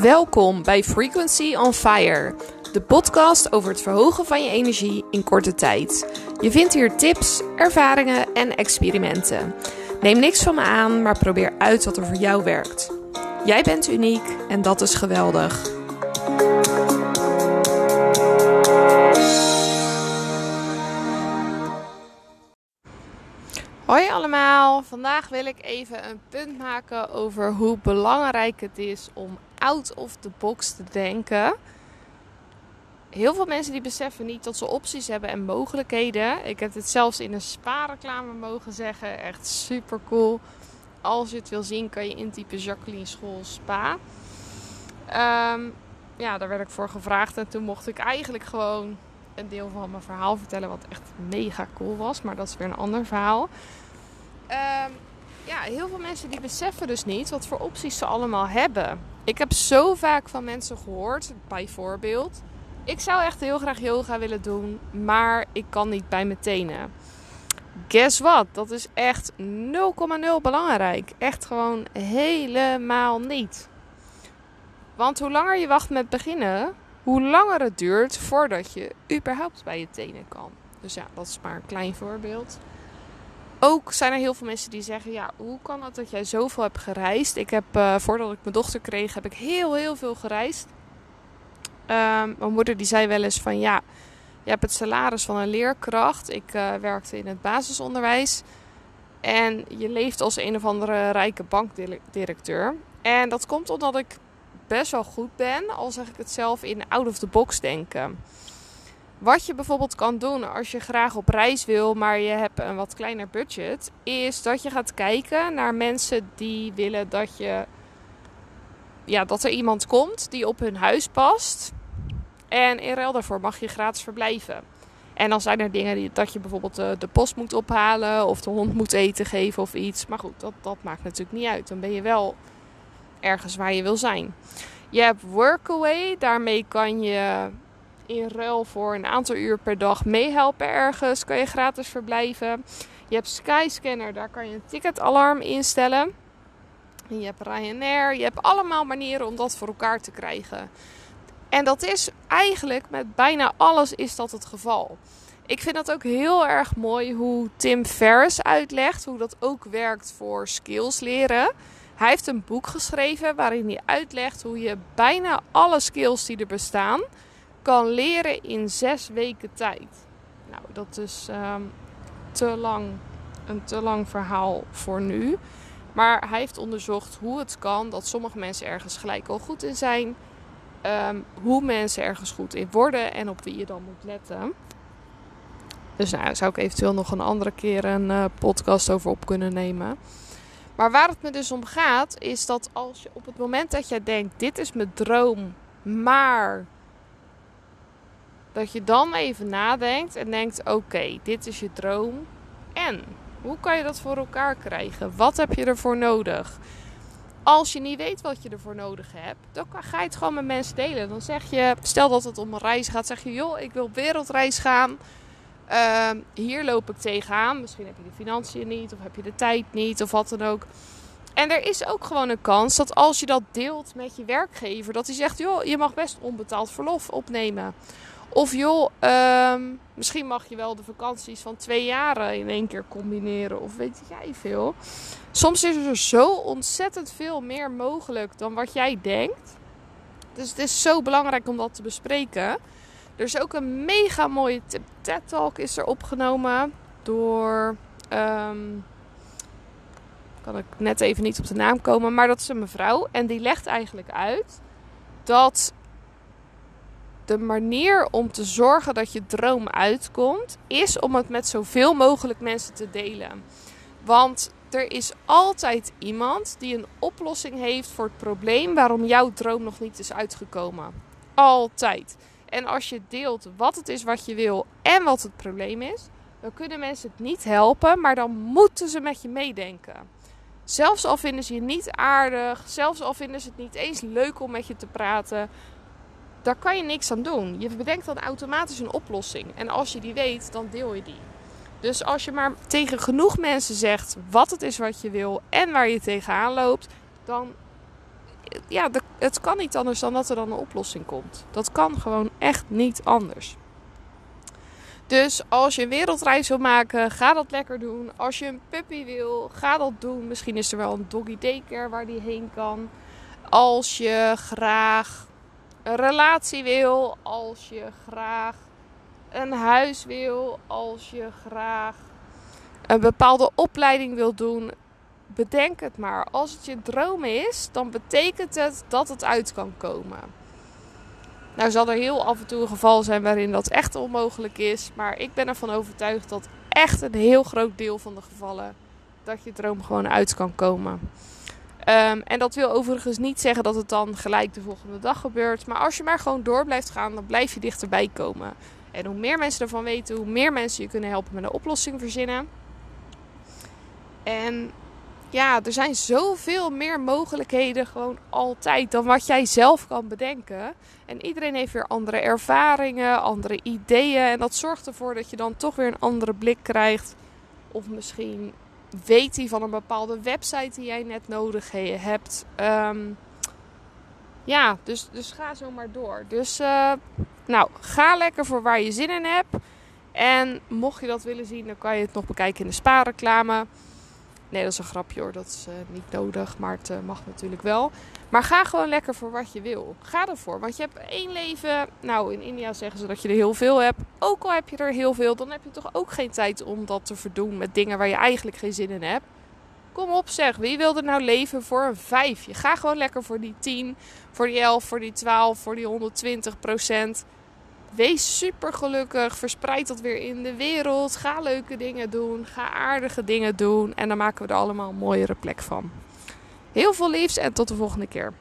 Welkom bij Frequency on Fire, de podcast over het verhogen van je energie in korte tijd. Je vindt hier tips, ervaringen en experimenten. Neem niks van me aan, maar probeer uit wat er voor jou werkt. Jij bent uniek en dat is geweldig. Hoi allemaal, vandaag wil ik even een punt maken over hoe belangrijk het is om out of the box te denken. Heel veel mensen die beseffen niet dat ze opties hebben en mogelijkheden. Ik heb het zelfs in een spaarreclame mogen zeggen. Echt super cool. Als je het wil zien, kan je intypen Jacqueline School Spa. Ehm, ja, daar werd ik voor gevraagd. En toen mocht ik eigenlijk gewoon een deel van mijn verhaal vertellen. Wat echt mega cool was. Maar dat is weer een ander verhaal. Um, ja, heel veel mensen die beseffen dus niet wat voor opties ze allemaal hebben. Ik heb zo vaak van mensen gehoord, bijvoorbeeld. Ik zou echt heel graag yoga willen doen, maar ik kan niet bij mijn tenen. Guess what? Dat is echt 0,0 belangrijk. Echt gewoon helemaal niet. Want hoe langer je wacht met beginnen, hoe langer het duurt voordat je überhaupt bij je tenen kan. Dus ja, dat is maar een klein voorbeeld ook zijn er heel veel mensen die zeggen: Ja, hoe kan het dat jij zoveel hebt gereisd? Ik heb, uh, voordat ik mijn dochter kreeg, heb ik heel, heel veel gereisd. Um, mijn moeder die zei wel eens: van ja, je hebt het salaris van een leerkracht. Ik uh, werkte in het basisonderwijs. En je leeft als een of andere rijke bankdirecteur. En dat komt omdat ik best wel goed ben, al zeg ik het zelf, in out of the box denken. Wat je bijvoorbeeld kan doen als je graag op reis wil, maar je hebt een wat kleiner budget, is dat je gaat kijken naar mensen die willen dat je ja, dat er iemand komt die op hun huis past. En in ruil daarvoor mag je gratis verblijven. En dan zijn er dingen die, dat je bijvoorbeeld de, de, post moet ophalen of de hond moet eten geven of iets. Maar goed, dat, dat maakt natuurlijk niet uit. Dan ben je wel ergens waar je wil zijn. Je hebt Workaway, daarmee kan je in ruil voor een aantal uur per dag meehelpen ergens. Kan je gratis verblijven. Je hebt Skyscanner, daar kan je een ticketalarm instellen. je hebt Ryanair. Je hebt allemaal manieren om dat voor elkaar te krijgen. En dat is eigenlijk met bijna alles is dat het geval. Ik vind dat ook heel erg mooi hoe Tim Ferriss uitlegt hoe dat ook werkt voor skills leren. Hij heeft een boek geschreven waarin hij uitlegt hoe je bijna alle skills die er bestaan kan leren in zes weken tijd. Nou, dat is ehm, te lang, een te lang verhaal voor nu. Maar hij heeft onderzocht hoe het kan dat sommige mensen ergens gelijk al goed in zijn. Ehm, hoe mensen ergens goed in worden en op wie je dan moet letten. Dus nou, zou ik eventueel nog een andere keer een uh, podcast over op kunnen nemen. Maar waar het me dus om gaat, is dat als je op het moment dat jij denkt: dit is mijn droom, maar dat je dan even nadenkt en denkt: oké, dit is je droom. En hoe kan je dat voor elkaar krijgen? Wat heb je ervoor nodig? Als je niet weet wat je ervoor nodig hebt, dan ga je het gewoon met mensen delen. Dan zeg je, stel dat het om een reis gaat, zeg je: joh, ik wil op wereldreis gaan. Uh, hier loop ik tegenaan. Misschien heb je de financiën niet, of heb je de tijd niet, of wat dan ook. En er is ook gewoon een kans dat als je dat deelt met je werkgever, dat hij zegt: joh, je mag best onbetaald verlof opnemen. Of joh, ehm, misschien mag je wel de vakanties van twee jaren in één keer combineren. Of weet jij veel. Soms is er zo ontzettend veel meer mogelijk dan wat jij denkt. Dus het is zo belangrijk om dat te bespreken. Er is ook een mega mooie TED-talk is er opgenomen door... Um, kan ik net even niet op de naam komen. Maar dat is een mevrouw. En die legt eigenlijk uit dat de manier om te zorgen dat je droom uitkomt, is om het met zoveel mogelijk mensen te delen. Want er is altijd iemand die een oplossing heeft voor het probleem waarom jouw droom nog niet is uitgekomen. Altijd. En als je deelt wat het is wat je wil en wat het probleem is, dan kunnen mensen het niet helpen, maar dan moeten ze met je meedenken. Zelfs al vinden ze je niet aardig, zelfs al vinden ze het niet eens leuk om met je te praten, daar kan je niks aan doen. Je bedenkt dan automatisch een oplossing. En als je die weet, dan deel je die. Dus als je maar tegen genoeg mensen zegt wat het is wat je wil en waar je tegenaan loopt, dan ja, het kan niet anders dan dat er dan een oplossing komt. Dat kan gewoon echt niet anders. Dus als je een wereldreis wil maken, ga dat lekker doen. Als je een puppy wil, ga dat doen. Misschien is er wel een doggy daycare waar die heen kan. Als je graag relatie wil, als je graag een huis wil, als je graag een bepaalde opleiding wil doen, bedenk het maar. Als het je droom is, dan betekent het dat het uit kan komen. Nou zal er heel af en toe een geval zijn waarin dat echt onmogelijk is. Maar ik ben ervan overtuigd dat echt een heel groot deel van de gevallen dat je droom gewoon uit kan komen. Um, en dat wil overigens niet zeggen dat het dan gelijk de volgende dag gebeurt. Maar als je maar gewoon door blijft gaan, dan blijf je dichterbij komen. En hoe meer mensen ervan weten, hoe meer mensen je kunnen helpen met een oplossing verzinnen. En ja, er zijn zoveel meer mogelijkheden gewoon altijd dan wat jij zelf kan bedenken. En iedereen heeft weer andere ervaringen, andere ideeën. En dat zorgt ervoor dat je dan toch weer een andere blik krijgt. Of misschien weet hij van een bepaalde website die jij net nodig hebt. Um, ja, dus, dus ga zo maar door. Dus uh, nou, ga lekker voor waar je zin in hebt. En mocht je dat willen zien, dan kan je het nog bekijken in de spaarreclame. Nee, dat is een grapje hoor. Dat is uh, niet nodig, maar het uh, mag natuurlijk wel. Maar ga gewoon lekker voor wat je wil. Ga ervoor. Want je hebt één leven. Nou, in India zeggen ze dat je er heel veel hebt. Ook al heb je er heel veel, dan heb je toch ook geen tijd om dat te verdoen met dingen waar je eigenlijk geen zin in hebt. Kom op zeg, wie wil er nou leven voor een vijfje? Ga gewoon lekker voor die 10, voor die 11, voor die 12, voor die 120 procent. Wees super gelukkig. Verspreid dat weer in de wereld. Ga leuke dingen doen. Ga aardige dingen doen. En dan maken we er allemaal een mooiere plek van. Heel veel liefs en tot de volgende keer.